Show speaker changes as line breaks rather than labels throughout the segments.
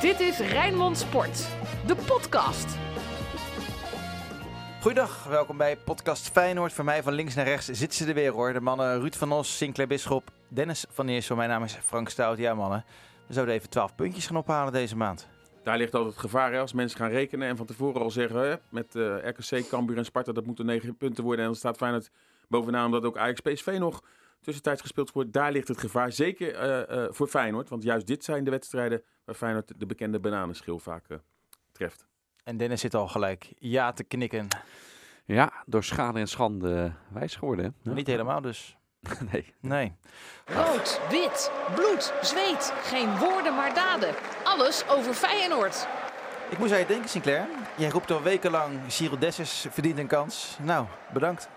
Dit is Rijnmond Sport, de podcast.
Goedendag, welkom bij podcast Feyenoord. Voor mij van links naar rechts zitten ze er weer hoor. De mannen Ruud van Os, Sinclair Bisschop, Dennis van Eersel. Mijn naam is Frank Stout. Ja mannen, we zouden even 12 puntjes gaan ophalen deze maand.
Daar ligt altijd het gevaar hè, als mensen gaan rekenen en van tevoren al zeggen hè, met uh, RKC, Cambuur en Sparta dat moeten 9 punten worden. En dan staat Feyenoord bovenaan omdat ook Ajax PSV nog tussentijds gespeeld wordt. Daar ligt het gevaar, zeker uh, uh, voor Feyenoord. Want juist dit zijn de wedstrijden waar Feyenoord de bekende bananenschil vaak treft.
En Dennis zit al gelijk ja te knikken.
Ja, door schade en schande wijs geworden.
Ja. Niet helemaal dus.
nee.
Nee.
Rood, wit, bloed, zweet. Geen woorden maar daden. Alles over Feyenoord.
Ik moest aan je denken, Sinclair. Jij roept al wekenlang, Cyril Dessers verdient een kans. Nou, bedankt.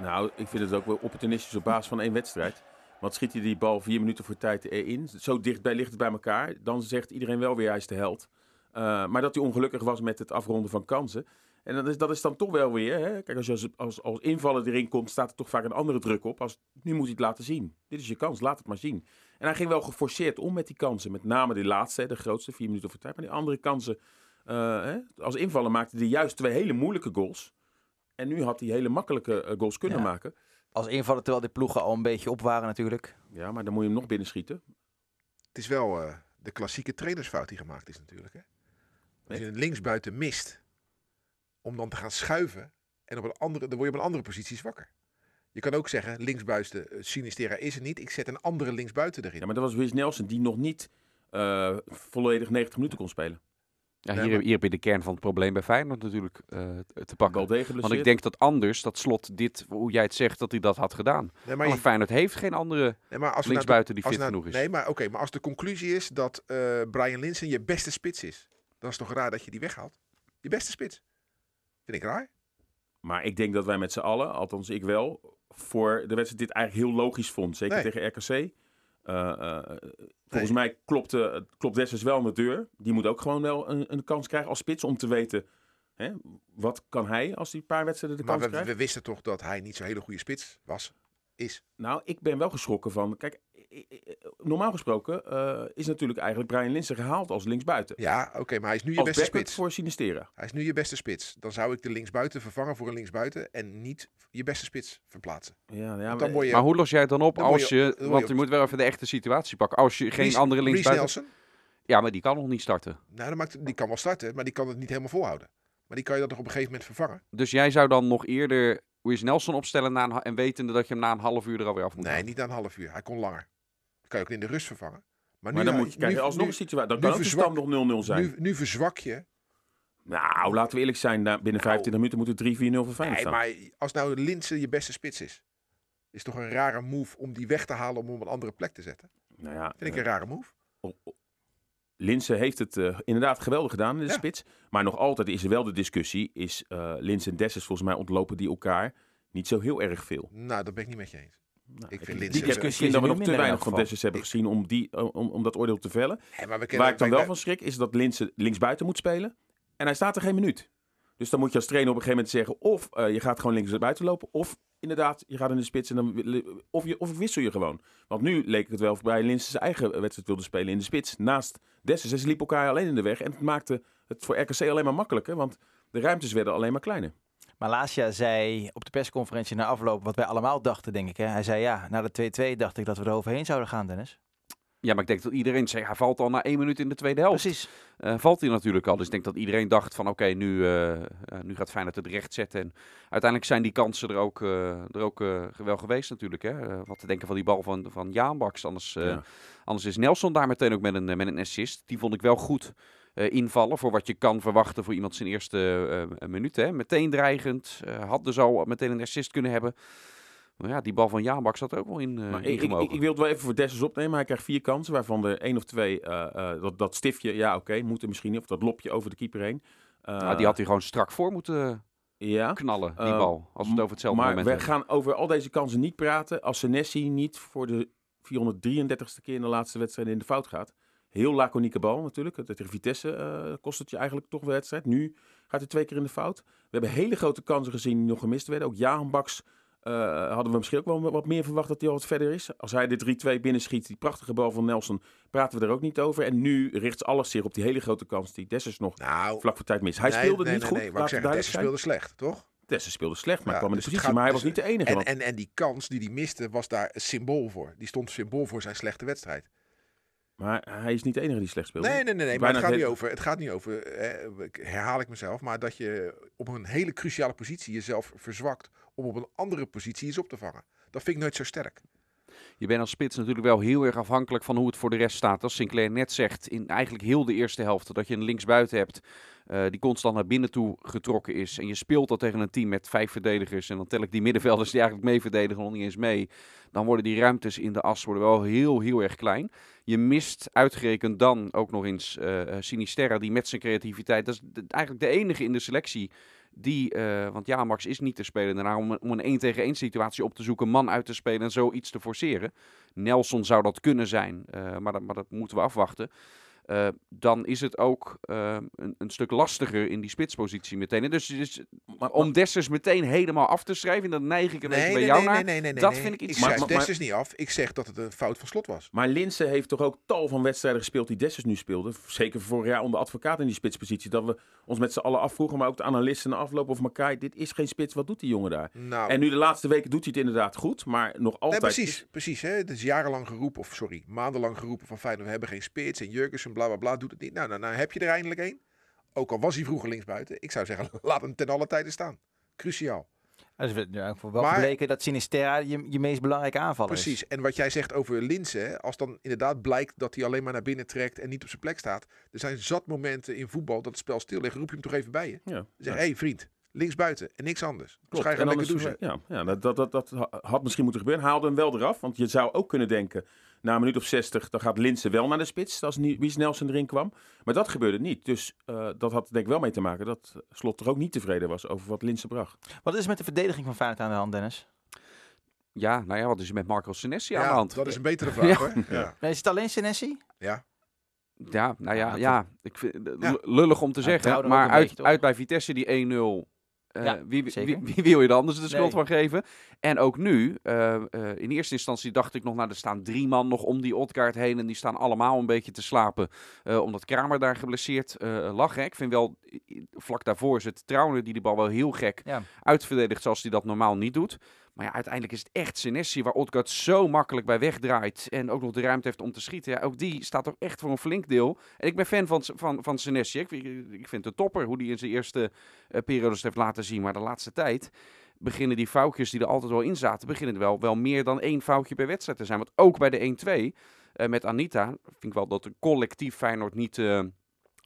Nou, ik vind het ook wel opportunistisch op basis van één wedstrijd. Want schiet hij die bal vier minuten voor tijd erin, zo dichtbij ligt het bij elkaar, dan zegt iedereen wel weer hij is de held. Uh, maar dat hij ongelukkig was met het afronden van kansen. En dat is, dat is dan toch wel weer. Hè? Kijk, als je als, als, als invaller erin komt, staat er toch vaak een andere druk op. Als, nu moet hij het laten zien. Dit is je kans, laat het maar zien. En hij ging wel geforceerd om met die kansen. Met name die laatste, de grootste, vier minuten voor tijd. Maar die andere kansen, uh, hè? als invaller maakte hij juist twee hele moeilijke goals. En nu had hij hele makkelijke uh, goals kunnen
Ja.
maken.
Als invaller terwijl die ploegen al een beetje op waren natuurlijk.
Ja, maar dan moet je hem nog binnenschieten.
Het is wel eh, de klassieke trainersfout die gemaakt is natuurlijk. Hè? Als je een linksbuiten mist, om dan te gaan schuiven, en op een andere, dan word je op een andere positie zwakker. Je kan ook zeggen, linksbuiten uh, Sinistera is er niet, ik zet een andere linksbuiten erin.
Ja, maar dat was Wies Nelson die nog niet uh, volledig 90 minuten kon spelen.
Ja, hier, hier heb je de kern van het probleem bij Feyenoord natuurlijk eh, te pakken. Want ik denk dat anders, dat slot dit, hoe jij het zegt, dat hij dat had gedaan.
nee,
Maar, Feyenoord heeft geen andere
nee, maar als nou
die
als
fit
nou-
genoeg is.
Nee, maar oké, maar als de conclusie is dat eh, Brian Linsen je beste spits is, dan is het toch raar dat je die weghaalt? Je beste spits. Vind ik raar.
Maar ik denk dat wij met z'n allen, althans ik wel, voor de wedstrijd dit eigenlijk heel logisch vond. Zeker
Nee.
tegen RKC. Uh, uh, volgens mij klopt, klopt Dessers wel aan de deur. Die moet ook gewoon wel een, een kans krijgen als spits om te weten... Hè, wat kan hij als hij een paar wedstrijden de
Maar
kans
we,
krijgt?
we wisten toch dat hij niet zo'n hele goede spits was, is.
Nou, ik ben wel geschrokken van... Kijk, normaal gesproken uh, is natuurlijk eigenlijk Brian Linsen gehaald als linksbuiten.
Ja, oké, maar hij is nu je
als
beste spits.
voor Sinistera.
Hij is nu je beste spits. Dan zou ik de linksbuiten vervangen voor een linksbuiten en niet je beste spits verplaatsen.
Ja, ja, maar-
je
Maar hoe los jij het dan op
Dan
als
je-
want
je
moet wel even de echte situatie pakken. Als je geen andere linksbuiten...
Nelson.
Ja, maar die kan nog niet starten.
Nou, dan maakt, die kan wel starten, maar die kan het niet helemaal volhouden. Maar die kan je dan toch op een gegeven moment vervangen?
Dus jij zou dan nog eerder Reece Nelson opstellen na een, en wetende dat je hem na een half uur er alweer af moet
Nee,
halen?
niet na een half uur. Hij kon langer. Dat kan je ook in de rust vervangen. Maar,
Maar
nu,
dan moet je kijken, alsnog een situatie... Dan kan ook de
verzwak-
stand nog 0-0 zijn.
nu, nu verzwak je.
Nou, laten we eerlijk zijn. Binnen 25 minuten moet het 3-4-0 voor Feyenoord
Nou. Nee,
staan.
maar als nou Linse je beste spits is, is toch een rare move om die weg te halen om hem op een andere plek te zetten.
Nou ja,
Vind ik
eh,
een rare move.
Linse heeft het eh, inderdaad geweldig gedaan in de
Ja.
spits. Maar nog altijd is er wel de discussie. Is eh Linse en Dessers volgens mij ontlopen die elkaar niet zo heel erg veel.
Nou, dat ben ik niet met je eens.
Nou,
Ik vind
die discussie
discussie
is
is
dat we nog te weinig van. Dessers hebben
Ik-
gezien om, die, om, om dat oordeel te vellen.
Hey, maar we
Waar ik dan wel van schrik is dat Linse linksbuiten moet spelen. En hij staat er geen minuut. Dus dan moet je als trainer op een gegeven moment zeggen... of eh, je gaat gewoon links buiten lopen... of inderdaad, je gaat in de spits en dan... Of, je, of wissel je gewoon. Want nu leek het wel of Brian Linse zijn eigen wedstrijd wilde spelen in de spits. Naast Dessers. En ze liepen elkaar alleen in de weg. En het maakte het voor RKC alleen maar makkelijker. Want de ruimtes werden alleen maar kleiner.
Malasia zei op de persconferentie na afloop wat wij allemaal dachten, denk ik. Hè? Hij zei ja, na de 2-2 dacht ik dat we er overheen zouden gaan, Dennis.
Ja, maar ik denk dat iedereen zegt, hij valt al na één minuut in de tweede helft.
Precies.
Eh, valt hij natuurlijk al. Dus ik denk dat iedereen dacht van oké, nu, eh, eh, nu gaat Feyenoord het recht zetten. En uiteindelijk zijn die kansen er ook, eh, er ook eh, wel geweest natuurlijk. Hè? Wat te denken van die bal van, van Jaan Baks. Anders, eh,
Ja.
anders is Nelson daar meteen ook met een, met een assist. Die vond ik wel goed invallen voor wat je kan verwachten voor iemand zijn eerste eh minuut. Hè? Meteen dreigend. eh, had dus al meteen een assist kunnen hebben. Maar ja, die bal van Jaan Baks zat er ook wel in, eh
Maar ik, ik,
ingemogen.
ik, ik wil het wel even voor Dessers opnemen. Hij krijgt vier kansen, waarvan er één of twee... eh, eh, dat, dat stiftje, ja oké, moet er misschien niet. Of dat lopje over de keeper heen. Eh,
Nou, die had hij gewoon strak voor moeten
ja.
knallen, die
Eh,
bal. Als we het over hetzelfde
maar
moment
we
hebben.
gaan over al deze kansen niet praten als Senesi niet voor de 433ste keer in de laatste wedstrijd in de fout gaat. Heel laconieke bal natuurlijk. Het- Tegen Vitesse eh, kost het je eigenlijk toch de wedstrijd. Nu gaat hij twee keer in de fout. We hebben hele grote kansen gezien die nog gemist werden. Ook Jahan Baks eh, hadden we misschien ook wel wat meer verwacht dat hij al wat verder is. Als hij de 3-2 binnenschiet, die prachtige bal van Nelson, praten we er ook niet over. En nu richt alles zich op die hele grote kans die Dessers nog
Nou,
vlak voor tijd mis. Hij
nee,
speelde
nee,
niet
nee,
goed,
Nee, maar ik zeg, Dessers speelde slecht, toch?
Dessers speelde slecht, maar
Ja,
kwam in de
dus
positie.
gaat-
Maar hij was
dus-
niet de enige.
En,
want-
en, en die kans die hij miste, was daar een symbool voor. Die stond symbool voor zijn slechte wedstrijd.
Maar hij is niet de enige die slecht speelde.
Nee, nee, nee, nee maar het gaat,
het
niet over, het gaat niet over, eh, herhaal ik mezelf, maar dat je op een hele cruciale positie jezelf verzwakt om op een andere positie iets op te vangen. Dat vind ik nooit zo sterk.
Je bent als spits natuurlijk wel heel erg afhankelijk van hoe het voor de rest staat. Als Sinclair net zegt, in eigenlijk heel de eerste helft, dat je een linksbuiten hebt eh, die constant naar binnen toe getrokken is. En je speelt dat tegen een team met vijf verdedigers. En dan tel ik die middenvelders die eigenlijk mee verdedigen nog niet eens mee. Dan worden die ruimtes in de as worden wel heel, heel erg klein. Je mist uitgerekend dan ook nog eens eh Sinisterra, die met zijn creativiteit, dat is eigenlijk de enige in de selectie die, want ja, Max is niet te spelen daarna om, om een 1 tegen 1 situatie op te zoeken, man uit te spelen en zoiets te forceren. Nelson zou dat kunnen zijn, maar, maar dat moeten we afwachten. Eh, dan is het ook eh, een, een stuk lastiger in die spitspositie meteen. En Dus, dus
Maar-
om Dessers meteen helemaal af te schrijven, dan neig ik een beetje bij
nee,
jou
nee,
naar.
nee, nee, nee,
dat
nee.
vind ik iets-
Ik
maar-
Dessers niet af. Ik zeg dat het een fout van slot was.
Maar Linse heeft toch ook tal van wedstrijden gespeeld die Dessers nu speelde. Zeker vorig jaar onder advocaat in die spitspositie. Dat we ons met z'n allen afvroegen, maar ook de analisten na afloop of elkaar. Dit is geen spits, wat doet die jongen daar?
Nou,
En nu de laatste weken doet hij het inderdaad goed, maar nog
nee,
altijd...
precies,
is-
precies. Hè? Het is jarenlang geroepen, of sorry, maandenlang geroepen van Feyenoord, we hebben geen spits en Jurgensen, bla bla bla, doet het niet. Nou, nou, nou heb je er eindelijk één. Ook al was hij vroeger linksbuiten. Ik zou zeggen, laat hem ten alle tijde staan. Cruciaal.
Dus we ja, ik vond wel
Maar-
gebleken dat Sinisterra je, je meest belangrijke aanvaller is.
Precies. En wat jij zegt over Linse, als dan inderdaad blijkt dat hij alleen maar naar binnen trekt en niet op zijn plek staat. Er zijn zat momenten in voetbal dat het spel stil ligt. Roep je hem toch even bij je.
Ja,
Zeg,
ja.
hé hey, vriend, linksbuiten en niks anders. Dus ga je
dan
lekker
is-
douchen.
Ja, ja dat, dat, dat, dat ha- had misschien moeten gebeuren. Haalde hem wel eraf. Want je zou ook kunnen denken, na een minuut of 60, dan gaat Linse wel naar de spits. Als wie Nelson erin kwam. Maar dat gebeurde niet. Dus eh, dat had denk ik wel mee te maken dat Slot toch ook niet tevreden was over wat Linse bracht.
Wat is er met de verdediging van Feyenoord aan de hand, Dennis?
Ja, nou ja, wat is er met Marco Senesi aan de
Ja,
hand?
dat is een betere vraag hoor. Ja.
Is het alleen Senesi?
Ja.
Ja, nou ja,
Ja,
ja ik vind lullig om te zeggen. Maar uit,
beetje,
uit bij Vitesse die 1-0. Eh,
Ja,
wie, wie, wie, wil je er anders de schuld
Nee.
van geven? En ook nu, eh, eh, in eerste instantie dacht ik nog, nou, er staan drie man nog om die Odgaard heen. En die staan allemaal een beetje te slapen. omdat Kramer daar geblesseerd lag. Hè. Ik vind wel, vlak daarvoor is het Trauner die de bal wel heel gek
Ja.
uitverdedigt zoals hij dat normaal niet doet. Maar ja, uiteindelijk is het echt Senesi waar Odgaard zo makkelijk bij wegdraait. En ook nog de ruimte heeft om te schieten. Ja, ook die staat toch echt voor een flink deel. En ik ben fan van, van, van Senesi. Ik, ik, vind het topper hoe hij in zijn eerste eh, periodes heeft laten zien. Maar de laatste tijd beginnen die foutjes die er altijd wel in zaten... beginnen er wel, wel meer dan één foutje per wedstrijd te zijn. Want ook bij de 1-2 eh, met Anita... vind ik wel dat een collectief Feyenoord niet... eh,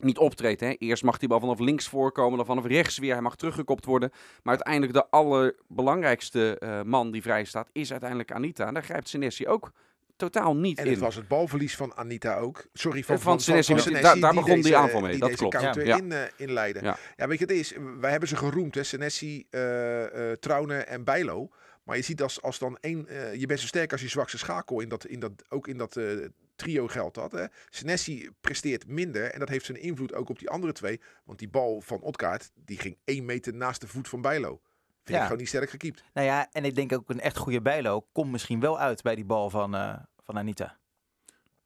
niet optreedt. Hè. Eerst mag die bal vanaf links voorkomen, dan vanaf rechts weer. Hij mag teruggekopt worden. Maar uiteindelijk de allerbelangrijkste eh, man die vrij staat, is uiteindelijk Anita. En daar grijpt Senesi ook totaal niet
En
in.
het was het balverlies van Anita ook. Sorry, van,
Eh, van Senesi,
van
maar daar- daar begon die aanval mee,
die
dat klopt.
counter
Ja.
In, eh, inleiden.
Ja.
Ja. weet je, het is, wij hebben ze geroemd, hè, Senesi, eh Trauner en Bijlo. Maar je ziet als, als dan één, je bent zo sterk als je zwakste schakel in dat, in dat, ook in dat eh, trio geldt dat. Hè. Senesi presteert minder en dat heeft zijn invloed ook op die andere twee. Want die bal van Otkaart, die ging één meter naast de voet van Bijlo. Vind
Ja.
ik gewoon niet sterk gekiept.
Nou ja, en ik denk ook een echt goede bijlo komt misschien wel uit bij die bal van, eh, van Anita.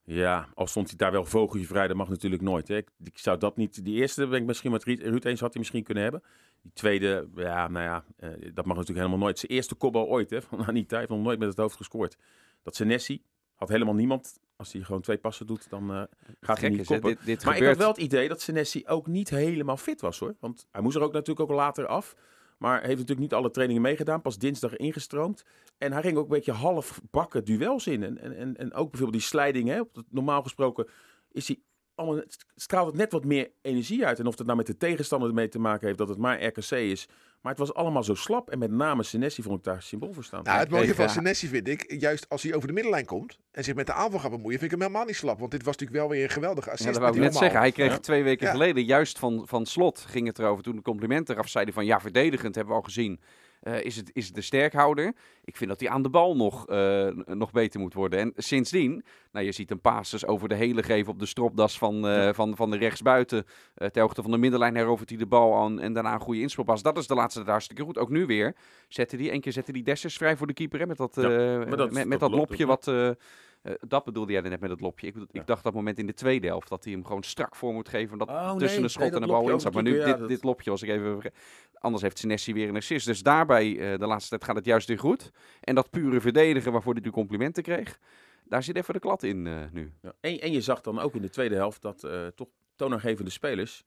Ja, al stond hij daar wel vogeltje vrij, dat mag natuurlijk nooit. Hè. Ik, ik zou dat niet... Die eerste ben ik misschien met Ruud, Ruud eens had hij misschien kunnen hebben. Die tweede, ja, nou ja, eh, dat mag natuurlijk helemaal nooit. Zijn eerste kopbal ooit, hè, van Anita. Hij heeft nog nooit met het hoofd gescoord. Dat Senesi had helemaal niemand. Als hij gewoon twee passen doet, dan eh, gaat hij niet koppen.
dit, dit
Maar ik had wel het idee dat Senesi ook niet helemaal fit was hoor. Want hij moest er ook natuurlijk ook later af. Maar heeft natuurlijk niet alle trainingen meegedaan. Pas dinsdag ingestroomd. En hij ging ook een beetje half bakken duels in. En, en, en, ook bijvoorbeeld die slijding. Hè, normaal gesproken is hij allemaal, straalt het net wat meer energie uit. En of het nou met de tegenstander ermee te maken heeft dat het maar RKC is. Maar het was allemaal zo slap. En met name Senesi vond ik daar symbool voor staan.
Nou, het mooie
even-
van Senesi vind ik, juist als hij over de middenlijn komt en zich met de aanval gaat bemoeien, vind ik hem helemaal niet slap. Want dit was natuurlijk wel weer een geweldige assist.
Ja, dat
met
wou ik
die
net zeggen. Hij kreeg
Ja.
twee weken
Ja.
geleden, juist van, van slot, ging het erover. Toen de complimenten eraf zei hij van ja, verdedigend hebben we al gezien. Eh, is, het, is het de sterkhouder. Ik vind dat hij aan de bal nog, eh, nog beter moet worden. En sindsdien, nou, je ziet een passes over de hele geven op de stropdas van, eh, van, van de rechtsbuiten. Ter hoogte van de middenlijn herovert hij de bal aan en daarna een goede inspelpas. Dat is de laatste tijd hartstikke goed. Ook nu weer. Zette die, één keer zette die Dessers vrij voor de keeper hè, met dat,
Ja, maar dat-
met, met
dat
dat lopje wat... eh, dat bedoelde jij net met het lopje. Ik, bedoel-
Ja.
ik dacht dat moment in de tweede helft dat hij hem gewoon strak voor moet geven. Dat
Oh, nee,
tussen de schot en de bal in zat. Maar nu,
ja,
dit,
dat-
dit lopje was ik even Anders heeft Senesi weer een assist. Dus daarbij, eh, de laatste tijd gaat het juist weer goed. En dat pure verdedigen waarvoor hij de complimenten kreeg. Daar zit even de klad in eh, nu.
Ja. En, en je zag dan ook in de tweede helft dat toch toonaangevende spelers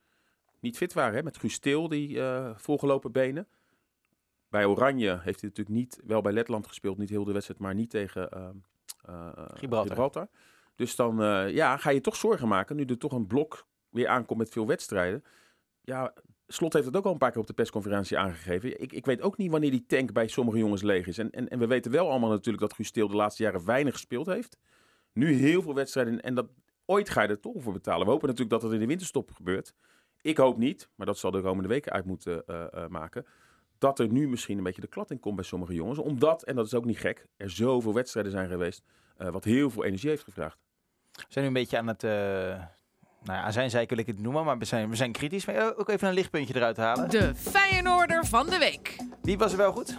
niet fit waren. Hè? Met Guus Til, die volgelopen benen. Bij Oranje heeft hij natuurlijk niet, wel bij Letland gespeeld, niet heel de wedstrijd, maar niet tegen eh, eh,
Gibraltar.
Dus dan eh, ja, ga je toch zorgen maken, nu er toch een blok weer aankomt met veel wedstrijden. Ja, Slot heeft het ook al een paar keer op de persconferentie aangegeven. Ik, ik weet ook niet wanneer die tank bij sommige jongens leeg is. En, en, en we weten wel allemaal natuurlijk dat Guus Til de laatste jaren weinig gespeeld heeft. Nu heel veel wedstrijden en dat, ooit ga je er toch voor betalen. We hopen natuurlijk dat het in de winterstop gebeurt. Ik hoop niet, maar dat zal de komende weken uit moeten eh, maken. Dat er nu misschien een beetje de klad in komt bij sommige jongens. Omdat, en dat is ook niet gek, er zoveel wedstrijden zijn geweest. eh, wat heel veel energie heeft gevraagd.
We zijn nu een beetje aan het... eh nou ja, aan zijn zijkant wil ik het noemen, maar we zijn, we zijn kritisch. Maar ook even een lichtpuntje eruit halen.
De Feyenoorder van de week.
Wie was er wel goed?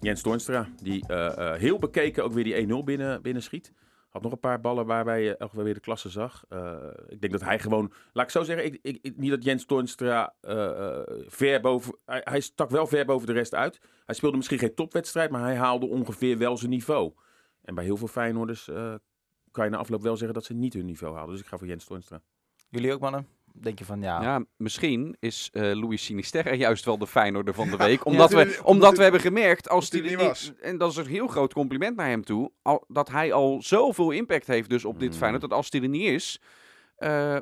Jens Toornstra, die eh, eh, heel bekeken ook weer die 1-0 binnen, binnen schiet. Had nog een paar ballen waarbij je elke weer de klasse zag. Eh, ik denk dat hij gewoon, laat ik zo zeggen, ik, niet dat Jens Toornstra eh, eh, ver boven, hij, hij stak wel ver boven de rest uit. Hij speelde misschien geen topwedstrijd, maar hij haalde ongeveer wel zijn niveau. En bij heel veel Feyenoorders eh, kan je na afloop wel zeggen dat ze niet hun niveau haalden. Dus ik ga voor Jens Toornstra.
Jullie ook, mannen? Denk je van, ja...
Ja, misschien is eh Louis Sinisterra juist wel de Feyenoorder van de week. Omdat, we, omdat we hebben gemerkt, als
hij
die
niet
niet- en dat is een heel groot compliment naar hem toe, al, dat hij al zoveel impact heeft dus op dit
Mm.
Feyenoord, dat als hij er niet is, eh,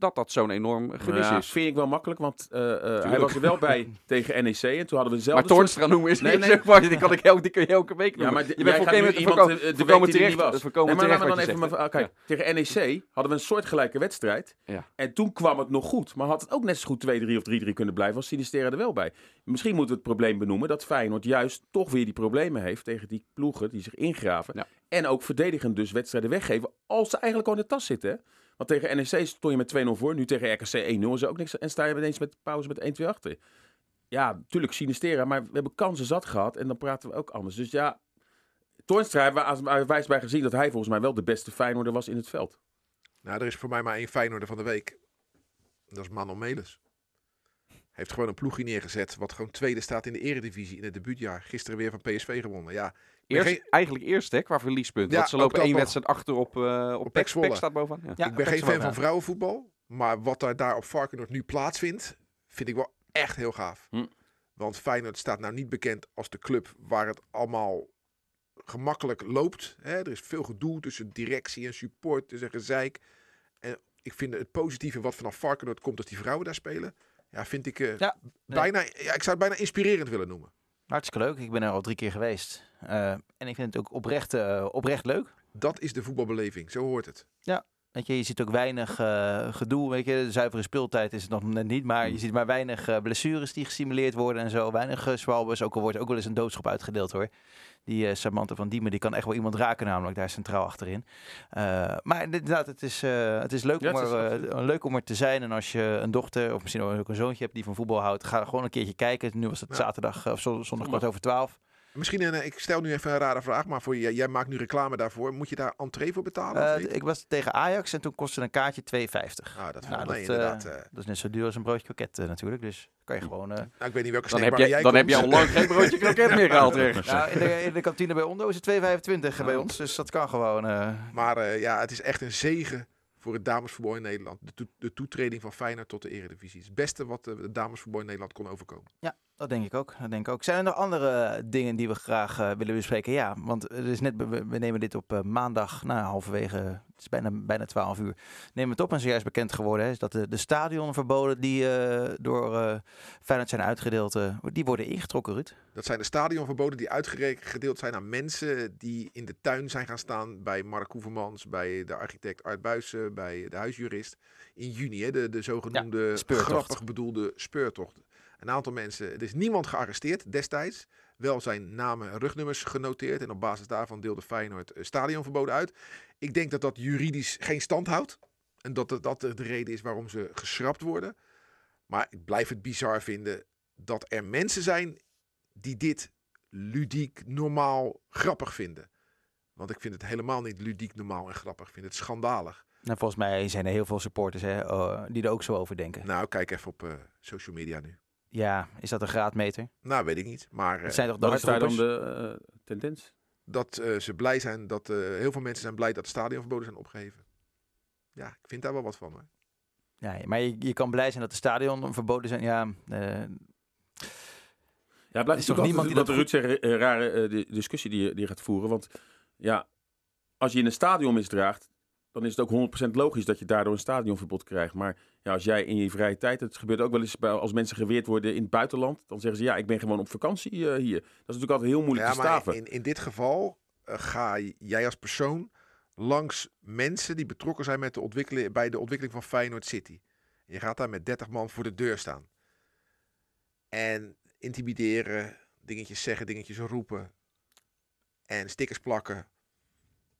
dat dat zo'n enorm gemis
ja,
is.
vind ik wel makkelijk, want eh, eh, hij was er wel bij tegen NEC. En toen hadden we zelf
Maar Toornstra noemen is
Nee,
niet
nee.
maar, die, kan ik elke, die kun je elke week
Ja, maar
je bent
nu iemand eh, de er
terecht,
niet was. Nee, maar
terecht
laten we
wat
dan
je
even,
zegt.
maar, kijk, tegen NEC hadden we een soortgelijke wedstrijd.
Ja.
En toen kwam het nog goed. Maar had het ook net zo goed 2-3 of 3-3 kunnen blijven als Sinistera er wel bij. Misschien moeten we het probleem benoemen dat Feyenoord juist toch weer die problemen heeft tegen die ploegen die zich ingraven.
Ja.
En ook verdedigend dus wedstrijden weggeven als ze eigenlijk al in de tas zitten. Want tegen NEC stond je met 2-0 voor. Nu tegen RKC 1-0 is ook niks. En sta je ineens met pauze met 1-2 achter. Ja, natuurlijk Sinistera, maar we hebben kansen zat gehad. En dan praten we ook anders. Dus ja, Toornstra hebben we als- als wijs bij gezien dat hij volgens mij wel de beste Feyenoorder was in het veld.
Nou, er is voor mij maar één Feyenoorder van de week. Dat is Manon Melis. Heeft gewoon een ploegje neergezet wat gewoon tweede staat in de eredivisie in het debuutjaar. Gisteren weer van PSV gewonnen. Ja,
Eerst,
geen-
Eigenlijk eerst hè, qua verliespunt.
Ja,
want ze lopen
dat
één wedstrijd achter op, eh op,
Pek
Pek. Staat bovenaan. Ja.
Ja,
ik ben
Pek
geen fan van vrouwenvoetbal. Maar wat daar, daar op Varkenoord nu plaatsvindt, vind ik wel echt heel gaaf.
Hm.
Want Feyenoord staat nou niet bekend als de club waar het allemaal gemakkelijk loopt. Hè? Er is veel gedoe tussen directie en supporters en gezeik. En ik vind het positieve wat vanaf Varkenoord komt als die vrouwen daar spelen. Ja, vind ik eh,
Ja,
bijna, ja, ik zou het bijna inspirerend willen noemen.
Hartstikke leuk. Ik ben er al drie keer geweest. Eh, en ik vind het ook oprecht, eh, oprecht leuk.
Dat is de voetbalbeleving, zo hoort het.
Weet je, je ziet ook weinig eh, gedoe. Weet je, de zuivere speeltijd is het nog net niet. Maar je ziet maar weinig eh, blessures die gesimuleerd worden en zo. Weinig uh, zwalbes. Ook al wordt ook wel eens een doodschop uitgedeeld hoor. Die eh Samantha van Diemen, die kan echt wel iemand raken namelijk daar centraal achterin. Eh, maar inderdaad, het is, eh, het is, leuk,
Ja,
om
het is
er, leuk om er te zijn. En als je een dochter of misschien ook een zoontje hebt die van voetbal houdt, ga gewoon een keertje kijken. Nu was het
Ja.
zaterdag of zon- zondag kwart over twaalf.
Misschien, een, eh, ik stel nu even een rare vraag, maar voor, jij, jij maakt nu reclame daarvoor. Moet je daar entree voor betalen?
Eh, ik was tegen Ajax en toen kostte een kaartje 2,50.
ah, dat
nou, dat, eh,
inderdaad. eh.
Dat is net zo duur als een broodje kroket natuurlijk. Dus kan je gewoon... eh,
nou, ik weet niet welke
Dan, heb je,
jij
dan heb je al lang geen broodje kroket meer gehaald. Ergens.
Nou, in de, in de kantine bij Ondo is het 2,25 bij ons. Dus dat kan gewoon. eh.
Maar eh, ja, het is echt een zegen voor het damesvoetbal in Nederland. De, toe- de toetreding van Feyenoord tot de eredivisie. Het is het beste wat de, de damesvoetbal in Nederland kon overkomen.
Dat denk ik ook. Dat denk ik ook. Zijn er nog andere dingen die we graag eh, willen bespreken? Ja, want het is net, we, we nemen dit op eh, maandag, nou, halverwege, het is bijna, bijna 12 uur. Nemen het op en zojuist bekend geworden hè, is dat de, de stadionverboden die eh, door eh Feyenoord zijn uitgedeeld, eh, die worden ingetrokken, Ruud.
Dat zijn de stadionverboden die uitgedeeld zijn aan mensen die in de tuin zijn gaan staan bij Mark Hoevermans, bij de architect Art Buijsen, bij de huisjurist. In juni, hè, de, de zogenoemde
speurtocht.
grappig bedoelde speurtocht. Een aantal mensen, er is niemand gearresteerd destijds. Wel zijn namen en rugnummers genoteerd. En op basis daarvan deelde Feyenoord eh, stadionverboden uit. Ik denk dat dat juridisch geen stand houdt. En dat dat de reden is waarom ze geschrapt worden. Maar ik blijf het bizar vinden dat er mensen zijn die dit ludiek, normaal, grappig vinden. Want ik vind het helemaal niet ludiek, normaal en grappig. Ik vind het schandalig.
Nou, volgens mij zijn er heel veel supporters hè, oh, die er ook zo over denken.
Nou, kijk even op eh, social media nu.
Ja, is dat een graadmeter?
Nou, weet ik niet. Maar eh,
Het zijn toch de
Wat is daar dan de eh, tendens?
dat eh, ze blij zijn, dat eh, heel veel mensen zijn blij dat de stadionverboden zijn opgeheven. Ja, ik vind daar wel wat van. Hoor.
Ja, maar je, je kan blij zijn dat de stadion verboden zijn. Ja, eh,
Ja, blijft
is toch niemand die
wat
dat
Ruud zegt, een rare eh, di- discussie die je, die je gaat voeren. Want ja, als je in een stadion misdraagt, dan is het ook 100% logisch dat je daardoor een stadionverbod krijgt. Maar ja, als jij in je vrije tijd, het gebeurt ook wel eens bij, als mensen geweerd worden in het buitenland, dan zeggen ze ja, ik ben gewoon op vakantie eh, hier. Dat is natuurlijk altijd heel moeilijk
Ja,
te
maar
staven.
in, in dit geval eh, ga jij als persoon langs mensen die betrokken zijn met de ontwikkeling, bij de ontwikkeling van Feyenoord City. Je gaat daar met 30 man voor de deur staan. En intimideren, dingetjes zeggen, dingetjes roepen. En stickers plakken.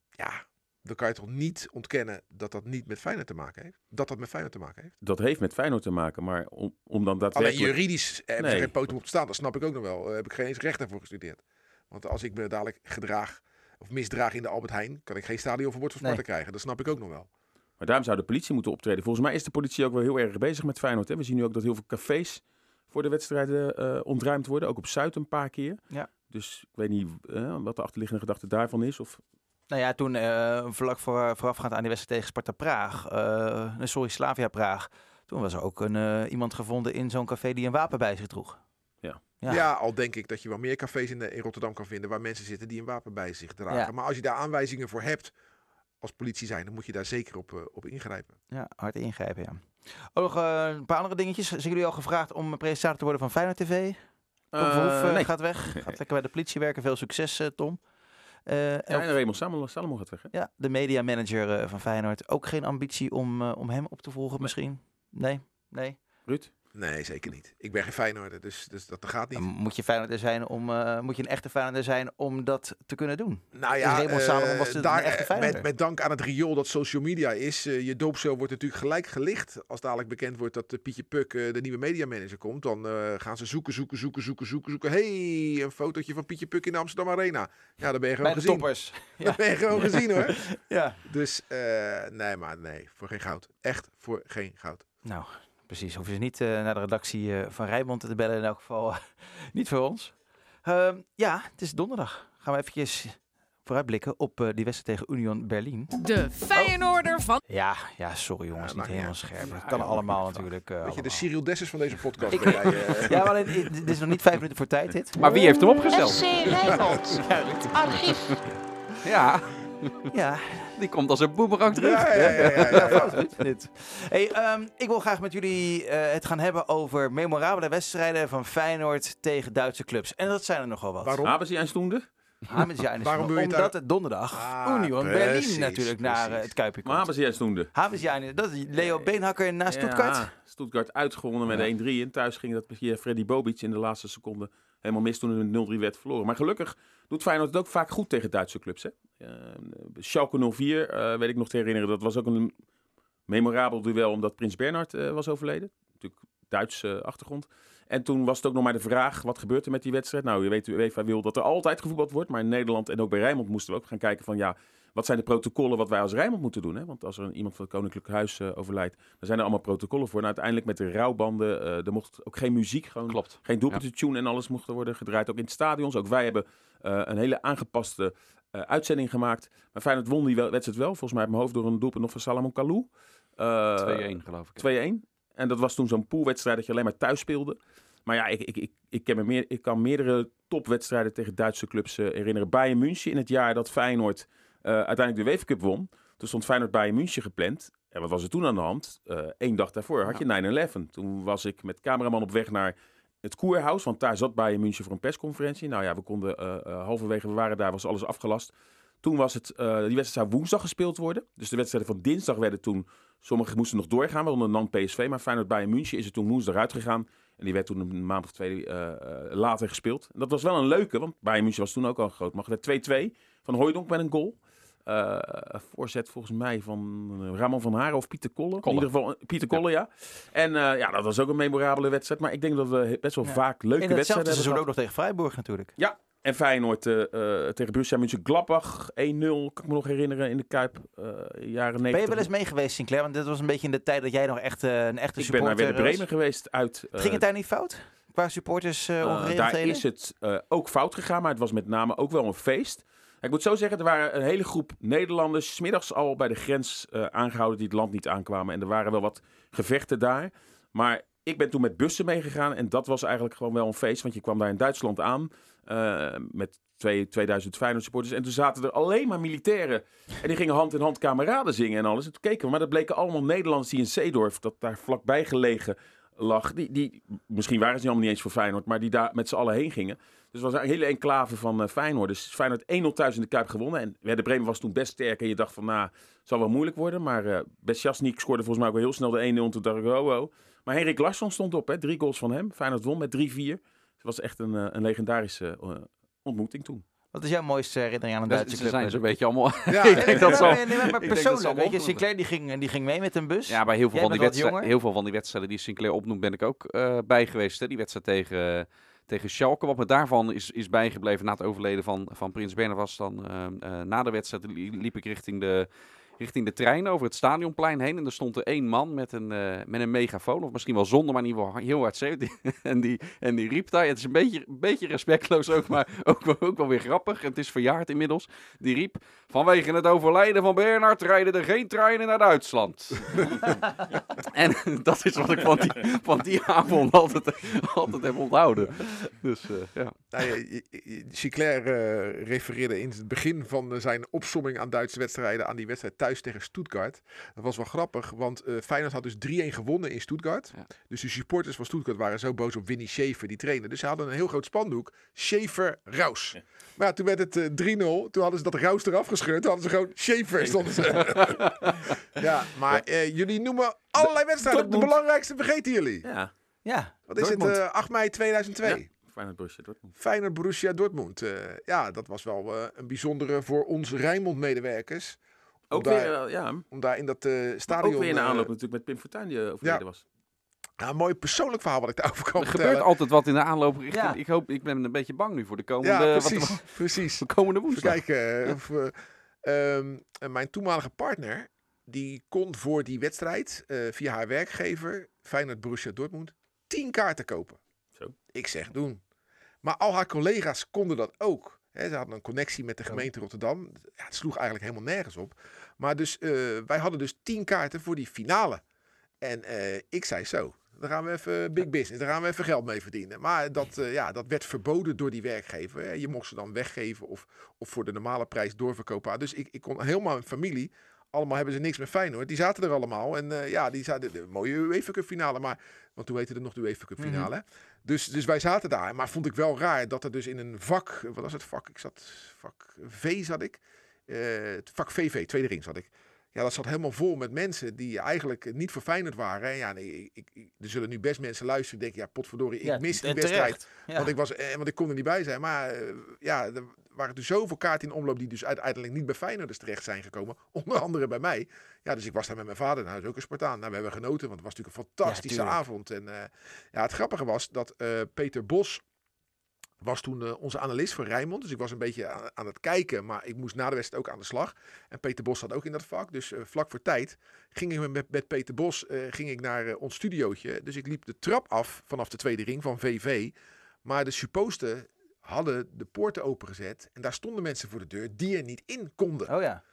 Ja, dan kan je toch niet ontkennen dat dat niet met Feyenoord te maken heeft? Dat dat met Feyenoord te maken heeft?
Dat heeft met Feyenoord te maken, maar om, om dan
Alleen
daadwerkelijk...
juridisch hebben ze
Nee.
geen poten op te staan. Dat snap ik ook nog wel. Daar heb ik geen eens recht voor gestudeerd. Want als ik me dadelijk gedraag of misdraag in de Albert Heijn, kan ik geen stadionverbod voor
Nee.
Sparta krijgen. Dat snap ik ook nog wel.
Maar daarom zou de politie moeten optreden. Volgens mij is de politie ook wel heel erg bezig met Feyenoord. Hè? We zien nu ook dat heel veel cafés voor de wedstrijden eh, ontruimd worden. Ook op Zuid een paar keer.
Ja.
Dus ik weet niet eh, wat de achterliggende gedachte daarvan is. Of
nou ja, toen eh, vlak voor, voorafgaand aan die wedstrijd tegen Sparta Praag, eh, nee, sorry, Slavia Praag, toen was er ook een, eh, iemand gevonden in zo'n café die een wapen bij zich droeg.
Ja.
Ja.
Ja. al denk ik dat je wel meer cafés in, de, in Rotterdam kan vinden waar mensen zitten die een wapen bij zich dragen.
Ja.
Maar als je daar aanwijzingen voor hebt als politie zijn, dan moet je daar zeker op, op ingrijpen.
Ja, hard ingrijpen, ja. Ook nog een paar andere dingetjes. Zijn jullie al gevraagd om presentator te worden van Feyenoord TV? Tom Verhoef
nee.
gaat weg. Gaat lekker bij de politie werken. Veel succes, Tom. En
Ja, en Raymond Salomon, Salomon gaat weg. Hè?
ja, de media manager eh, van Feyenoord. Ook geen ambitie om, eh, om hem op te volgen misschien? Nee? Nee?
Ruud?
Nee, zeker niet. Ik ben geen Feyenoorder, dus, dus dat gaat niet.
Dan moet je Feyenoorder zijn om, eh, moet je een echte Feyenoorder zijn om dat te kunnen doen.
Nou
Dus
ja,
Raymond
eh,
Salomon was
daar,
een echte
eh,
Feyenoorder.
met, met dank aan het riool dat social media is. je doopcel wordt natuurlijk gelijk gelicht. Als dadelijk bekend wordt dat Pietje Puk de nieuwe mediamanager komt. Dan gaan ze zoeken, zoeken, zoeken, zoeken, zoeken, zoeken. hey, een fotootje van Pietje Puk in de Amsterdam Arena. Ja, dan ben je gewoon
Bij
gezien.
toppers.
Dat ben je gewoon gezien hoor.
Ja.
Dus nee, maar nee, voor geen goud. Echt voor geen goud.
Nou, precies. Hoef je niet eh, naar de redactie eh, van Rijnmond te bellen in elk geval. niet voor ons. Ehm, ja, het is donderdag. Gaan we eventjes vooruitblikken op eh, die wedstrijd tegen Union Berlin.
De Feyenoorder van
Ja, ja, sorry jongens,
Ja,
niet helemaal scherp.
Ja,
Dat kan
ja,
allemaal natuurlijk. eh,
Weet je, de. Cyril Dessers van deze podcast.
Ik-
ben jij, eh.
Ja, maar alleen, dit is nog niet vijf minuten voor tijd dit.
Maar wie heeft hem opgesteld?
SC Rijnmond. Archief.
Ja,
Ja,
die komt als een boemerang terug.
ja, ja, ja, ja, ja, ja.
dit. Hey, ehm, ik wil graag met jullie eh, het gaan hebben over memorabele wedstrijden van Feyenoord tegen Duitse clubs. En dat zijn er nogal wat.
Waarom?
Hebben ze een stoende?
Ah, met zijn-
Waarom wil je
Omdat
daar-
het donderdag
Ah,
Union
precies,
Berlin natuurlijk naar eh, het Kuipje
Maar
komt. Havensjaar, dat is Leo Beenhakker naar Stuttgart.
Ja, Stuttgart uitgewonnen met
Ja.
1-3. En thuis ging dat via Freddy Bobic in de laatste seconde helemaal mis toen het met 0-3 werd verloren. Maar gelukkig doet Feyenoord het ook vaak goed tegen Duitse clubs. Hè? Uh, Schalke 04, eh, weet ik nog te herinneren, dat was ook een memorabel duel omdat Prins Bernhard eh, was overleden. Natuurlijk Duitse achtergrond. En toen was het ook nog maar de vraag, wat gebeurt er met die wedstrijd? Nou, je weet, UEFA wil dat er altijd gevoetbald wordt. Maar in Nederland en ook bij Rijnmond moesten we ook gaan kijken van... ja, wat zijn de protocollen wat wij als Rijnmond moeten doen? Hè? Want als er een- iemand van het Koninklijk Huis eh, overlijdt... dan zijn er allemaal protocollen voor. En uiteindelijk met de rouwbanden, eh, er mocht ook geen muziek, gewoon
Klopt.
geen doelpunten tune en alles mocht er worden gedraaid. Ook in het stadions. Ook wij hebben eh, een hele aangepaste uitzending gemaakt. Maar Feyenoord won die wedstrijd wel. Volgens mij uit mijn hoofd door een doelpunt nog van Salomon Kalou. Eh,
2-1 geloof ik.
2-1. En dat was toen zo'n poolwedstrijd dat je alleen maar thuis speelde. Maar ja, ik, ik, ik, ik, ken me meer, ik kan meerdere topwedstrijden tegen Duitse clubs herinneren. Bayern München in het jaar dat Feyenoord uiteindelijk de UEFA Cup won. Toen stond Feyenoord Bayern München gepland. En wat was er toen aan de hand? Eén dag daarvoor had je 9-11. Toen was ik met cameraman op weg naar het Koerhuis. Want daar zat Bayern München voor een persconferentie. Nou ja, we konden eh, eh, halverwege, we waren daar, was alles afgelast. Toen was het, eh, die wedstrijd zou woensdag gespeeld worden. Dus de wedstrijden van dinsdag werden toen, sommigen moesten nog doorgaan, waaronder NAN PSV. Maar Feyenoord Bayern München is er toen woensdag uitgegaan. En die werd toen een maand of twee eh, eh, later gespeeld. En dat was wel een leuke, want Bayern München was toen ook al groot. Maar het werd 2-2 van Hooijdonk met een goal. Eh, voorzet volgens mij van eh, Ramon van Haren of Pieter Kolle. In ieder geval eh, Pieter Kolle, ja. En eh, ja, dat was ook een memorabele wedstrijd. Maar ik denk dat we best wel
Ja.
vaak leuke
In hetzelfde
wedstrijden hebben
seizoen
gehad.
ook nog tegen Freiburg natuurlijk.
En Feyenoord eh, eh, tegen Borussia Mönchengladbach 1-0, kan ik me nog herinneren, in de Kuip, eh, jaren 90.
Ben je wel eens mee geweest, Sinclair? Want dit was een beetje in de tijd dat jij nog echt een echte
Ik ben naar
supporter
Werder Bremen
was.
geweest uit...
Ging het daar niet fout? Qua supporters eh
eh, daar is het eh, ook fout gegaan, maar het was met name ook wel een feest. Ik moet zo zeggen, er waren een hele groep Nederlanders 's middags al bij de grens eh, aangehouden die het land niet aankwamen. En er waren wel wat gevechten daar. Maar ik ben toen met bussen meegegaan en dat was eigenlijk gewoon wel een feest. Want je kwam daar in Duitsland aan eh, met twee, 2000 Feyenoord supporters. En toen zaten er alleen maar militairen. En die gingen hand in hand kameraden zingen en alles. En toen keken we, maar dat bleken allemaal Nederlanders die in Zeedorf, dat daar vlakbij gelegen lag. Die, die, misschien waren ze allemaal niet eens voor Feyenoord, maar die daar met z'n allen heen gingen. Dus het was een hele enclave van eh, Feyenoord. Dus Feyenoord 1-0 thuis in de Kuip gewonnen. En Werder Bremen was toen best sterk. En je dacht van, nou, zal wel moeilijk worden. Maar eh Besjasnik scoorde volgens mij ook wel heel snel de 1-0. En toen dacht ik, oh, oh. Maar Henrik Larsson stond op, hè. Drie goals van hem. Feyenoord won met 3-4. Het was echt een, eh, een legendarische ontmoeting toen.
Wat is jouw mooiste herinnering aan een Duitse
Ze
club?
zijn zo'n beetje allemaal...
Ja,
Ik denk dat
Nee, nee, maar
ik denk dat
persoonlijk, weet je, Sinclair die ging, die ging mee met een bus.
Ja, bij heel veel, van die, wedstrijden, heel veel van die wedstrijden die Sinclair opnoemt, ben ik ook eh, bij geweest. Hè. Die wedstrijd tegen, tegen Schalke. Wat me daarvan is, is bijgebleven na het overleden van, van Prins Bernhard was dan... eh, eh, na de wedstrijd li- liep ik richting de, richting de trein over het stadionplein heen. En er stond er één man met een, eh, met een megafoon. Of misschien wel zonder, maar in ieder geval heel hard schreeuwt. en, die, en die riep daar. Het is een beetje, een beetje respectloos ook, maar ook, wel- ook wel weer grappig. En het is verjaard inmiddels. Die riep... Vanwege het overlijden van Bernhard rijden er geen treinen naar Duitsland. en dat is wat ik van die, van die avond altijd, altijd heb onthouden. Dus eh, ja.
Nou, je- je- eh, refereerde in het begin van zijn opsomming aan Duitse wedstrijden aan die wedstrijd thuis tegen Stuttgart. Dat was wel grappig, want eh Feyenoord had dus 3-1 gewonnen in Stuttgart.
Ja.
Dus de supporters van Stuttgart waren zo boos op Winnie Schaefer, die trainer. Dus ze hadden een heel groot spandoek, Schaefer Raus. Maar ja, toen werd het eh, 3-0, toen hadden ze dat Raus eraf gescheurd. Toen hadden ze gewoon Schaefer. Stonden ze. ja, maar eh, jullie noemen allerlei wedstrijden. De belangrijkste vergeten jullie.
Ja,
Ja,
Wat is
Dortmund.
het? eh, 8 mei 2002.
Ja. Feyenoord Borussia Dortmund.
Feyenoord Borussia Dortmund. Eh, ja, dat was wel eh, een bijzondere voor onze Rijnmond-medewerkers. Om,
Ook
daar,
weer, eh, ja,
om daar in dat eh, stadion...
ook weer in de
eh,
aanloop natuurlijk met Pim Fortuyn die eh, overleden
Ja.
was.
ja, een mooi persoonlijk verhaal wat ik daarover kan
Er
vertellen.
gebeurt altijd wat in de aanloop. richting-
Ja.
Ik, hoop, ik ben een beetje bang nu voor de komende,
ja,
wat-
precies.
wat-
precies.
de komende woensdag.
kijken. eh, of, eh, ehm, mijn toenmalige partner, die kon voor die wedstrijd eh, via haar werkgever, Feyenoord Borussia Dortmund, 10 kaarten kopen.
Zo.
Ik zeg doen. Maar al haar collega's konden dat ook. Hè, ze hadden een connectie met de gemeente Rotterdam. Ja, het sloeg eigenlijk helemaal nergens op. Maar dus, eh, wij hadden dus 10 kaarten voor die finale. En eh, ik zei zo. Dan gaan we even big business. Daar gaan we even geld mee verdienen. Maar dat, eh, ja, dat werd verboden door die werkgever. Je mocht ze dan weggeven of, of voor de normale prijs doorverkopen. Dus ik, ik kon helemaal mijn familie. Allemaal hebben ze niks met Feyenoord. Die zaten er allemaal. En ja, die zaten de mooie UEFA Cup finale. Maar, want toen heette het nog de UEFA Cup finale. hè. Dus, dus wij zaten daar. Maar vond ik wel raar dat er dus in een vak. Wat was het vak? Ik zat. Vak V zat ik. Eh, het vak VV, tweede ring zat ik. Ja, dat zat helemaal vol met mensen die eigenlijk niet Feyenoord waren. En ja, nee, ik, ik- er zullen nu best mensen luisteren die denken, ja, potverdorie, ik
Ja,
mis die
en
wedstrijd.
Ja.
Want, ik was, eh, want ik kon er niet bij zijn. Maar eh, ja, er waren dus zoveel kaarten in omloop die dus uiteindelijk niet bij Feyenoorders terecht zijn gekomen. Onder andere bij mij. Ja, dus ik was daar met mijn vader. Nou, is ook een Spartaan. Nou, we hebben genoten, want het was natuurlijk een fantastische avond. En eh, ja, het grappige was dat eh, Peter Bos was toen eh, onze analist voor Rijnmond. Dus ik was een beetje aan, aan het kijken, maar ik moest na de wedstrijd ook aan de slag. En Peter Bos zat ook in dat vak. Dus eh, vlak voor tijd ging ik met, met Peter Bos eh, ging ik naar ons studiootje. Dus ik liep de trap af vanaf de tweede ring van VV. Maar de supposten hadden de poorten opengezet. En daar stonden mensen voor de deur die er niet in konden.
Oh ja.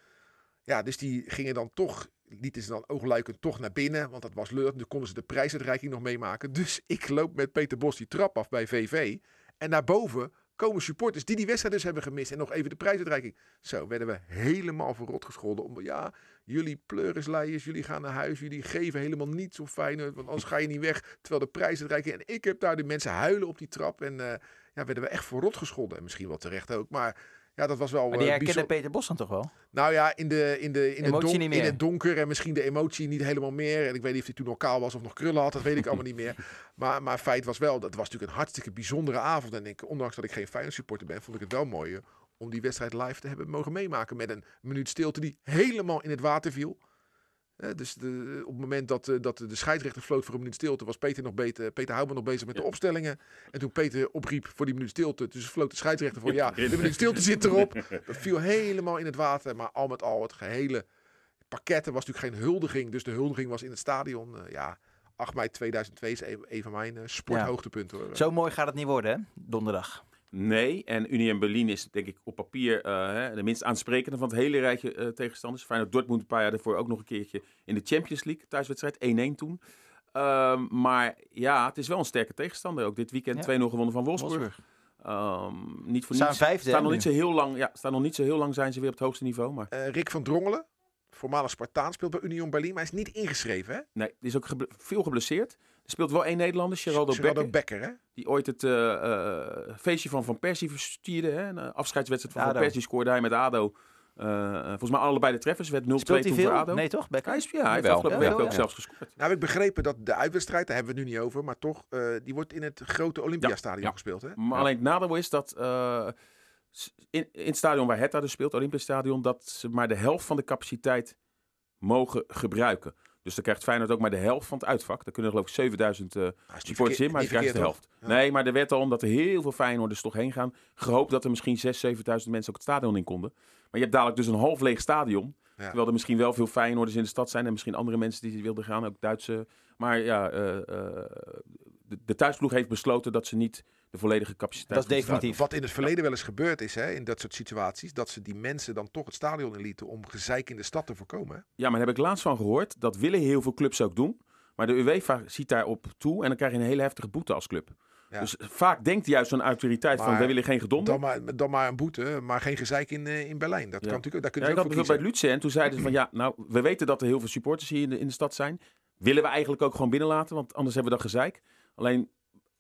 Ja, dus die gingen dan toch, lieten ze dan oogluikend toch naar binnen. Want dat was leuk. Dan konden ze de prijsuitreiking nog meemaken. Dus ik loop met Peter Bos die trap af bij VV. En daarboven komen supporters die die wedstrijd dus hebben gemist. En nog even de prijsuitreiking. Zo werden we helemaal verrot gescholden. Om, ja, jullie pleurisleiers, jullie gaan naar huis. Jullie geven helemaal niets om Feyenoord. Want anders ga je niet weg. Terwijl de prijsuitreiking... En ik heb daar de mensen huilen op die trap. En eh, ja, werden we echt verrot gescholden. En misschien wel terecht ook. Maar Ja, dat was wel
Maar die
eh,
herkende
bijzonder.
Peter Bos dan toch wel?
Nou ja, in, de, in, de, in, don- in het donker en misschien de emotie niet helemaal meer. En ik weet niet of hij toen nog kaal was of nog krullen had, dat weet ik allemaal niet meer. Maar, maar feit was wel, dat was natuurlijk een hartstikke bijzondere avond. En ik, ondanks dat ik geen Feyenoord supporter ben, vond ik het wel mooi om die wedstrijd live te hebben mogen meemaken. Met een minuut stilte die helemaal in het water viel. Dus de, op het moment dat, eh, dat de scheidsrechter floot voor een minuut stilte, was Peter, nog beter, Peter Houtman nog bezig met de opstellingen. En toen Peter opriep voor die minuut stilte, dus floot de scheidsrechter voor, ja, de minuut stilte zit erop. Dat viel helemaal in het water. Maar al met al, het gehele pakketten was natuurlijk geen huldiging. Dus de huldiging was in het stadion. Eh, ja, 8 mei 2002 is een, een van mijn eh, sporthoogtepunten.
Zo mooi gaat het niet worden, hè? Donderdag.
Nee, en Unie en Berlin is denk ik op papier eh, hè, de minst aansprekende van het hele rijtje eh, tegenstanders. Feyenoord Dortmund een paar jaar daarvoor ook nog een keertje in de Champions League thuiswedstrijd 1-1 toen. Ehm, maar ja, het is wel een sterke tegenstander. Ook dit weekend
Ja.
2-0 gewonnen van Wolfsburg.
Wolfsburg.
Ehm, niet voor
Staan
niets.
vijfde,
staan nog niet zo heel lang. Ja, staan nog niet zo heel lang zijn ze weer op het hoogste niveau. Maar
Eh, Rick van Drongelen, voormalig Spartaan, speelt bij Union Berlin. Maar hij is niet ingeschreven, hè?
nee, die is ook geble- veel geblesseerd. Er speelt wel één Nederlander, Geraldo,
Geraldo
Becker.
Becker, hè?
Die ooit het eh, eh, feestje van Van Persie verstierde. Hè? Een afscheidswedstrijd van
ADO.
Van Persie scoorde hij met ADO. Eh, volgens mij allebei de treffers. werd 0-2
Speelt hij
toen voor
veel?
ADO.
Nee, toch? Becker?
Hij, is, ja, hij heeft afgelopen week ook
ja.
zelfs gescoord.
Nou heb ik begrepen dat de uitwedstrijd, daar hebben we het nu niet over, maar toch, eh, die wordt in het grote Olympiastadion
Ja.
gespeeld, hè?
Maar alleen het nadeel is dat eh, in, in het stadion waar Hertha dus speelt, Olympisch Stadion, dat ze maar de helft van de capaciteit mogen gebruiken. Dus dan krijgt Feyenoord ook maar de helft van het uitvak. Daar kunnen er geloof ik 7000 eh
Nou, is niet
supporters in, maar je krijgt de helft.
Ja.
Nee, maar er werd al, omdat er heel veel Feyenoorders toch heen gaan, gehoopt dat er misschien 6.000, 7.000 mensen ook het stadion in konden. Maar je hebt dadelijk dus een half leeg stadion.
Ja.
Terwijl er misschien wel veel Feyenoorders in de stad zijn en misschien andere mensen die wilden gaan, ook Duitse. Maar ja, eh, eh, de, de thuisploeg heeft besloten dat ze niet de volledige capaciteit...
Dat is definitief.
Wat in het verleden wel eens gebeurd is, hè, in dat soort situaties, dat ze die mensen dan toch het stadion inlieten om gezeik in de stad te voorkomen. Hè?
Ja, maar daar heb ik laatst van gehoord. Dat willen heel veel clubs ook doen. Maar de UEFA ziet daarop toe en dan krijg je een hele heftige boete als club.
Ja.
Dus vaak denkt juist zo'n autoriteit van, wij willen geen gedonder.
Dan maar, dan maar een boete, maar geen gezeik in, eh, in Berlijn. Dat
Ja.
kan natuurlijk, daar
Ja, ik
ze
had
ook voor
bijvoorbeeld
kiezen.
bij Lutze en toen zeiden ze van ja, nou, we weten dat er heel veel supporters hier in de, in de stad zijn. Willen we eigenlijk ook gewoon binnenlaten, want anders hebben we dat gezeik. Alleen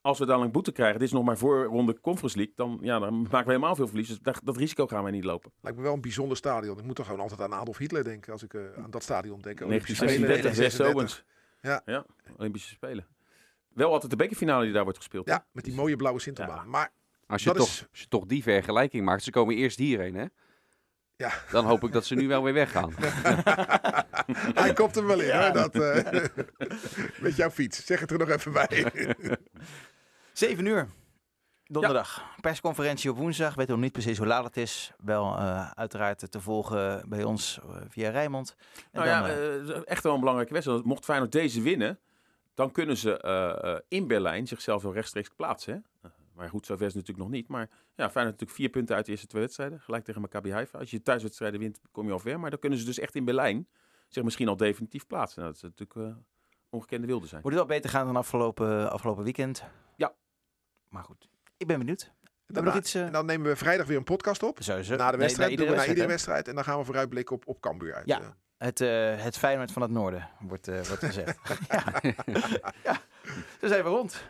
als we dan een boete krijgen, dit is nog maar voor ronde Conference League, dan, ja, dan maken we helemaal veel verlies. Dus dat, dat risico gaan wij niet lopen.
Lijkt me wel een bijzonder stadion. Ik moet toch gewoon altijd aan Adolf Hitler denken als ik eh, aan dat stadion denk. Olympische Spelen
1936, West
1936.
Owens. Ja, Olympische Spelen. Wel altijd de bekerfinale die daar wordt gespeeld.
Ja, met die mooie blauwe Sinterbaan.
Ja.
Maar
Als je, toch,
is-
als je toch die vergelijking maakt, ze komen eerst hierheen, hè?
Ja.
Dan hoop ik dat ze nu wel weer weggaan.
hij komt er wel in, hoor. Dat, eh, met jouw fiets. Zeg het er nog even bij.
7 uur. Donderdag. Persconferentie op woensdag. Weet nog niet precies hoe laat het is. Wel eh, uiteraard te volgen bij ons eh, via Rijnmond. En
Nou
dan,
ja,
eh,
eh, echt wel een belangrijke wedstrijd. Mocht Feyenoord deze winnen, dan kunnen ze eh, eh, in Berlijn zichzelf wel rechtstreeks plaatsen. Hè? Eh, Maar goed, zover is het natuurlijk nog niet. Maar ja, Feyenoord natuurlijk vier punten uit de eerste twee wedstrijden. Gelijk tegen Maccabi Haifa. Als je thuiswedstrijden wint, kom je al ver. Maar dan kunnen ze dus echt in Berlijn zich misschien al definitief plaatsen. Nou, dat is natuurlijk eh, ongekende wilde zijn.
Moet het wel beter gaan dan afgelopen, afgelopen weekend?
Ja.
Maar goed, ik ben benieuwd. We iets... eh,
En dan nemen we vrijdag weer een podcast op.
sowieso.
Na de
Nee,
wedstrijd. doen we na iedere wedstrijd. En dan gaan we vooruitblikken op, op Cambuur uit.
Ja.
eh.
Het, eh, het Feyenoord van het noorden, wordt, eh, wordt gezegd. ja. ja, dus even rond.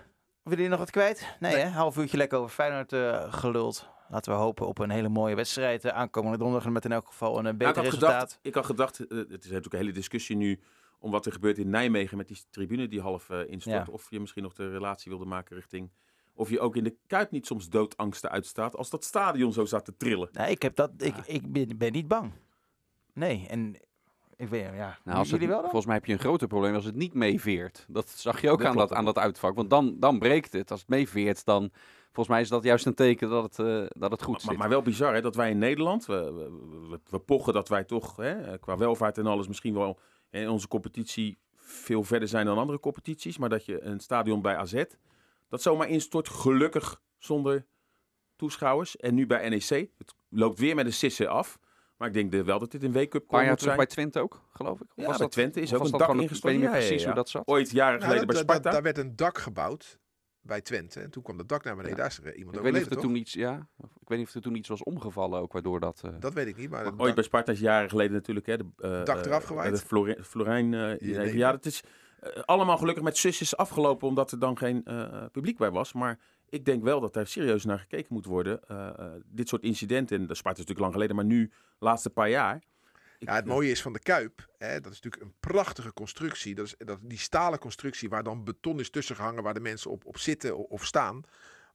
Willen jullie nog wat kwijt? Nee,
Nee.
hè? Half uurtje lekker over Feyenoord eh, geluld. Laten we hopen op een hele mooie wedstrijd. eh, aankomende donderdag met in elk geval een eh,
Nou,
beter
ik, had
resultaat.
gedacht, ik had gedacht, het is natuurlijk een hele discussie nu om wat er gebeurt in Nijmegen met die tribune die half instort.
Ja.
Of je misschien nog de relatie wilde maken richting... Of je ook in de Kuip niet soms doodangsten uitstaat als dat stadion zo zat te trillen.
Nee, ik, heb dat, ik, ik ben, ben niet bang. Nee, en ik weet ja.
Nou, als het,
jullie wel dan?
volgens mij heb je een groter probleem als het niet meeveert. Dat zag je ook
Dat
aan,
klopt,
dat, aan dat uitvak. Want dan, dan breekt het. Als het meeveert, dan... Volgens mij is dat juist een teken dat het, eh, dat het goed
Maar,
zit.
maar wel bizar hè, dat wij in Nederland, we, we, we- we pochen dat wij toch hè, qua welvaart en alles misschien wel in onze competitie veel verder zijn dan andere competities. Maar dat je een stadion bij AZ, dat zomaar instort, gelukkig zonder toeschouwers. En nu bij NEC, het loopt weer met een sisse af. Maar ik denk de- wel dat dit een W-cup
een paar
komt
jaar terug
zijn.
bij Twente ook, geloof ik. Of
Ja,
was
bij
dat,
Twente is ook
was
een
dat
dak ingestort.
Ik weet niet precies
ja.
hoe dat zat.
Ooit jaren
Nou,
geleden bij Sparta.
daar werd een dak gebouwd bij Twente. En toen kwam dat dak naar beneden.
Ja.
Daar is er iemand
Ik weet niet of er
toch?
toen iets, ja, ik weet niet of er toen iets was omgevallen ook, waardoor dat... eh,
Dat weet ik niet. Maar
Ooit
dak-
bij Sparta is jaren geleden natuurlijk. Hè, de, eh,
Dak eraf
eh,
gewaaid?
De Florijn. eh,
nee.
even- ja, dat is eh, allemaal gelukkig met zusjes afgelopen. Omdat er dan geen eh, publiek bij was. Maar Ik denk wel dat daar serieus naar gekeken moet worden. Uh, uh, dit soort incidenten, en dat Sparta is natuurlijk lang geleden, maar nu, laatste paar jaar.
Ja, het mooie is van de Kuip, hè, dat is natuurlijk een prachtige constructie. Dat is dat, die stalen constructie waar dan beton is tussen gehangen, waar de mensen op, op zitten of staan.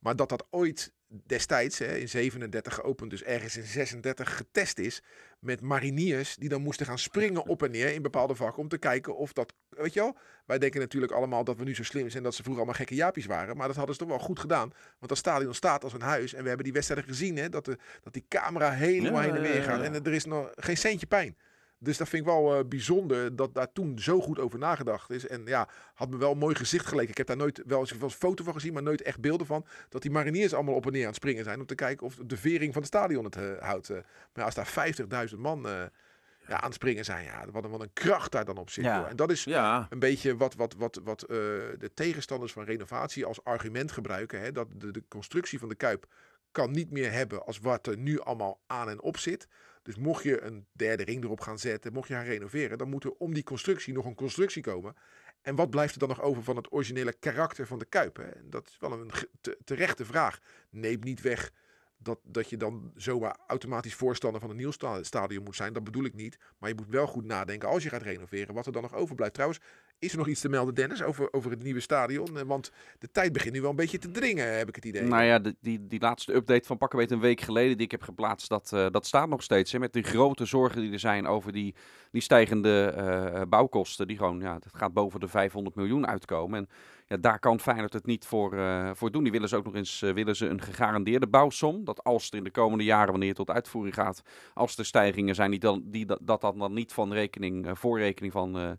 Maar dat dat ooit destijds hè, in 37 geopend, dus ergens in 36 getest is. Met mariniers die dan moesten gaan springen op en neer in bepaalde vakken. Om te kijken of dat. Weet je wel? Wij denken natuurlijk allemaal dat we nu zo slim zijn dat ze vroeger allemaal gekke jaapjes waren. Maar dat hadden ze toch wel goed gedaan. Want dat stadion staat als een huis. En we hebben die wedstrijden gezien. Hè, dat, de, dat die camera helemaal heen en weer gaat. En er is nog geen centje pijn. Dus dat vind ik wel uh, bijzonder dat daar toen zo goed over nagedacht is. En ja, had me wel een mooi gezicht geleken. Ik heb daar nooit wel eens een foto van gezien, maar nooit echt beelden van. Dat die mariniers allemaal op en neer aan het springen zijn. Om te kijken of de vering van het stadion het uh, houdt. Uh, maar als daar 50.000 man ja, aan het springen zijn, ja, wat, wat een kracht daar dan op zit. Ja. En dat is ja. een beetje wat, wat, wat, wat de tegenstanders van renovatie als argument gebruiken. Hè, dat de, de constructie van de Kuip kan niet meer hebben als wat er nu allemaal aan en op zit. Dus mocht je een derde ring erop gaan zetten, mocht je gaan renoveren, dan moet er om die constructie nog een constructie komen. En wat blijft er dan nog over van het originele karakter van de Kuip? Hè? Dat is wel een terechte vraag. Neem niet weg dat, dat je dan zomaar automatisch voorstander van een nieuw stadion moet zijn. Dat bedoel ik niet. Maar je moet wel goed nadenken als je gaat renoveren, wat er dan nog overblijft. Trouwens, is er nog iets te melden, Dennis, over, over het nieuwe stadion? Eh, want de tijd begint nu wel een beetje te dringen, heb ik het idee.
Nou ja, die, die laatste update van pakken weet een week geleden die ik heb geplaatst, dat, uh, dat staat nog steeds. Hè, met de grote zorgen die er zijn over die, die stijgende uh, bouwkosten. Die gewoon, ja, dat gaat boven de 500 miljoen uitkomen. En ja, daar kan Feyenoord het niet voor, uh, voor doen. Die willen ze ook nog eens willen ze een gegarandeerde bouwsom. Dat als er in de komende jaren, wanneer het tot uitvoering gaat, als er stijgingen zijn, die dan, die, dat, dat dan niet van rekening, voor rekening van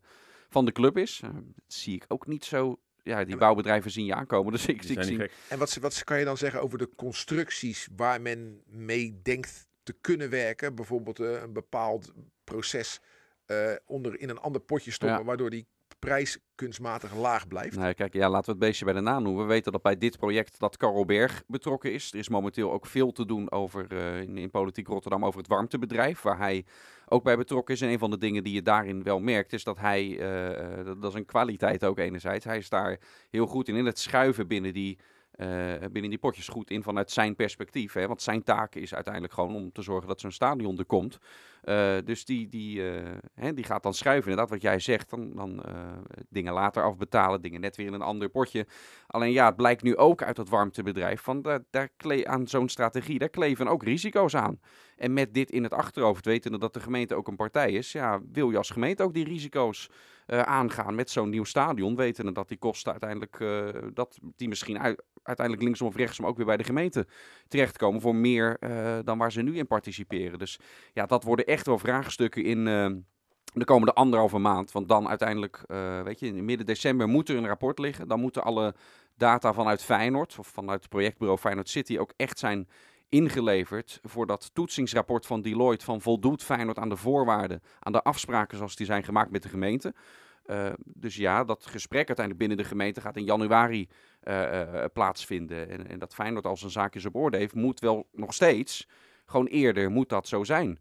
van de club is. Uh, dat zie ik ook niet zo. Ja, die bouwbedrijven zien je aankomen. Dus ik, ik zie.
En wat, wat kan je dan zeggen over de constructies waar men mee denkt te kunnen werken? Bijvoorbeeld uh, een bepaald proces uh, onder in een ander potje stoppen, ja. waardoor die prijs kunstmatig laag blijft.
Nee, kijk, ja, laten we het beestje bij de naam noemen. We weten dat bij dit project dat Karel Berg betrokken is. Er is momenteel ook veel te doen over, uh, in, politiek Rotterdam over het warmtebedrijf, waar hij ook bij betrokken is. En een van de dingen die je daarin wel merkt, is dat hij, uh, dat, dat, is een kwaliteit ook enerzijds, hij is daar heel goed in, in het schuiven binnen die binnen die potjes goed in vanuit zijn perspectief. Hè? Want zijn taak is uiteindelijk gewoon om te zorgen dat zo'n stadion er komt. Uh, dus die, die, uh, hè, die gaat dan schuiven. Inderdaad, wat jij zegt, dan, dan dingen later afbetalen, dingen net weer in een ander potje. Alleen ja, het blijkt nu ook uit dat warmtebedrijf van daar, daar aan zo'n strategie, daar kleven ook risico's aan. En met dit in het achterhoofd, wetende dat de gemeente ook een partij is, ja, wil je als gemeente ook die risico's uh, aangaan met zo'n nieuw stadion, wetende dat die kosten uiteindelijk, uh, dat die misschien uit, uiteindelijk linksom of rechtsom ook weer bij de gemeente terechtkomen voor meer uh, dan waar ze nu in participeren. Dus ja, dat worden echt wel vraagstukken in de komende anderhalve maand. Want dan uiteindelijk, weet je, in midden december moet er een rapport liggen. Dan moeten alle data vanuit Feyenoord of vanuit het projectbureau Feyenoord City ook echt zijn ingeleverd voor dat toetsingsrapport van Deloitte van voldoet Feyenoord aan de voorwaarden, aan de afspraken zoals die zijn gemaakt met de gemeente. Uh, dus ja, dat gesprek uiteindelijk binnen de gemeente gaat in januari uh, uh, plaatsvinden. En, en, dat Feyenoord als een zaakjes op orde heeft, moet wel nog steeds, gewoon eerder moet dat zo zijn.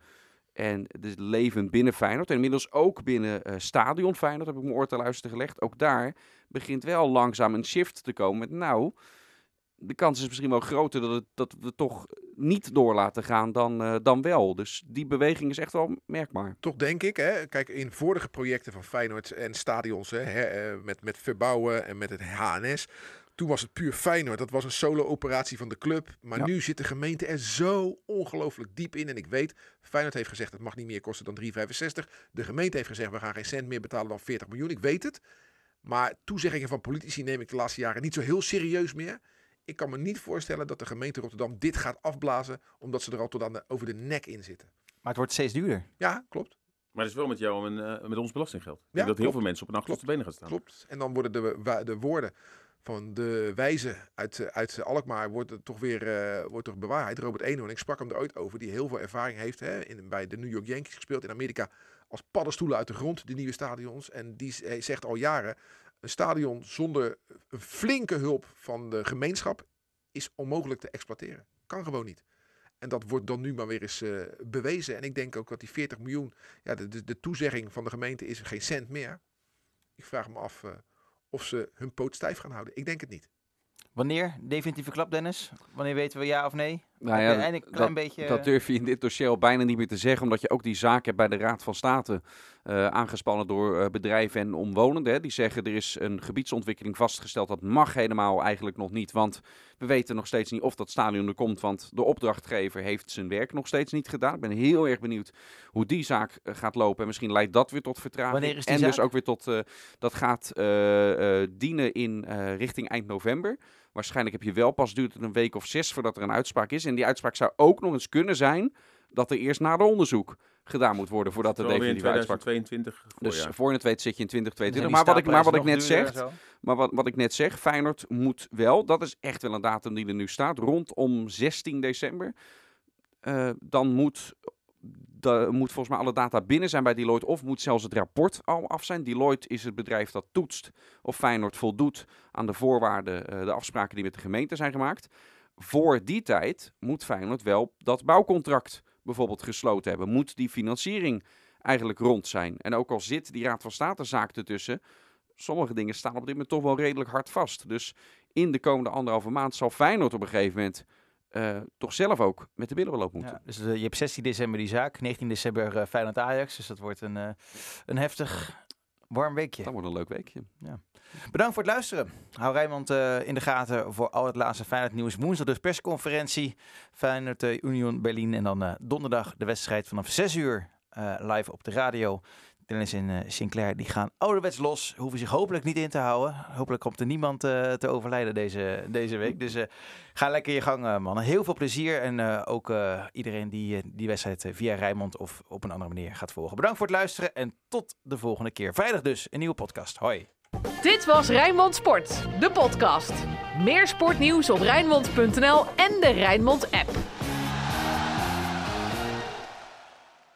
En het leven binnen Feyenoord en inmiddels ook binnen stadion Feyenoord, heb ik mijn oor te luisteren gelegd. Ook daar begint wel langzaam een shift te komen met nou de kans is misschien wel groter dat, het, dat we toch niet door laten gaan dan, uh, dan wel. Dus die beweging is echt wel merkbaar.
Toch denk ik, hè, kijk in vorige projecten van Feyenoord en stadions, hè, hè, met, met verbouwen en met het HNS. Toen was het puur Feyenoord. Dat was een solo-operatie van de club. Maar ja. nu zit de gemeente er zo ongelooflijk diep in. En ik weet, Feyenoord heeft gezegd het mag niet meer kosten dan 3,65. De gemeente heeft gezegd we gaan geen cent meer betalen dan 40 miljoen. Ik weet het. Maar toezeggingen van politici neem ik de laatste jaren niet zo heel serieus meer. Ik kan me niet voorstellen dat de gemeente Rotterdam dit gaat afblazen, omdat ze er al tot aan de, over de nek in zitten.
Maar het wordt steeds duurder.
Ja, klopt.
Maar dat is wel met jou en uh, met ons belastinggeld. Ik ja, dat heel veel mensen op een achterste benen gaan staan.
Klopt. En dan worden de, de woorden van de wijze uit, uit Alkmaar wordt toch weer uh, wordt toch bewaarheid. Robert Eno, en ik sprak hem er ooit over, die heel veel ervaring heeft hè, in, bij de New York Yankees gespeeld in Amerika als paddenstoelen uit de grond, de nieuwe stadions. En die zegt al jaren, een stadion zonder een flinke hulp van de gemeenschap is onmogelijk te exploiteren. Kan gewoon niet. En dat wordt dan nu maar weer eens uh, bewezen. En ik denk ook dat die 40 miljoen, ja, de, de, toezegging van de gemeente is geen cent meer. Ik vraag me af uh, of ze hun poot stijf gaan houden. Ik denk het niet.
Wanneer? Definitieve klap, Dennis? Wanneer weten we ja of nee?
Nou ja,
een klein
dat,
beetje...
dat durf je in dit dossier al bijna niet meer te zeggen, omdat je ook die zaak hebt bij de Raad van State eh, aangespannen door eh, bedrijven en omwonenden. Hè. Die zeggen er is een gebiedsontwikkeling vastgesteld. Dat mag helemaal eigenlijk nog niet, want we weten nog steeds niet of dat stadion er komt, want de opdrachtgever heeft zijn werk nog steeds niet gedaan. Ik ben heel erg benieuwd hoe die zaak eh, gaat lopen en misschien leidt dat weer tot vertraging. En dus ook weer tot, dat gaat dienen in richting eind november. Waarschijnlijk heb je wel pas duurt het een week of zes voordat er een uitspraak is. En die uitspraak zou ook nog eens kunnen zijn dat er eerst nader onderzoek gedaan moet worden voordat er
in
definitief uitspraak.
2022
Dus voor je het weet zit je in
Zijn
2022.
die
Maar wat ik, maar wat ik net zeg, maar wat, wat ik net zeg, Feyenoord moet wel, dat is echt wel een datum die er nu staat, rondom 16 december. Eh, dan moet, da- moet volgens mij alle data binnen zijn bij Deloitte of moet zelfs het rapport al af zijn. Deloitte is het bedrijf dat toetst of Feyenoord voldoet aan de voorwaarden, eh, de afspraken die met de gemeente zijn gemaakt. Voor die tijd moet Feyenoord wel dat bouwcontract bijvoorbeeld gesloten hebben. Moet die financiering eigenlijk rond zijn. En ook al zit die Raad van State zaak ertussen, sommige dingen staan op dit moment toch wel redelijk hard vast. Dus in de komende anderhalve maand zal Feyenoord op een gegeven moment eh, toch zelf ook met de billen moeten.
Ja, dus eh, je hebt 16 december die zaak, 19 december eh Feyenoord Ajax. Dus dat wordt een, een heftig warm weekje.
Dat wordt een leuk weekje.
Bedankt voor het luisteren. Hou Rijnmond eh, in de gaten voor al het laatste Feyenoord nieuws. Woensdag dus persconferentie. Feyenoord Union Berlin. En dan donderdag de wedstrijd vanaf 6 uur live op de radio. Dennis en eh, Sinclair die gaan ouderwets los. Hoeven zich hopelijk niet in te houden. Hopelijk komt er niemand eh, te overlijden deze, deze week. Dus eh, ga lekker je gang, mannen. Heel veel plezier. En ook iedereen die die wedstrijd via Rijnmond of op een andere manier gaat volgen. Bedankt voor het luisteren. En tot de volgende keer. Vrijdag dus een nieuwe podcast. Hoi.
Dit was Rijnmond Sport, de podcast. Meer sportnieuws op Rijnmond.nl en de Rijnmond app.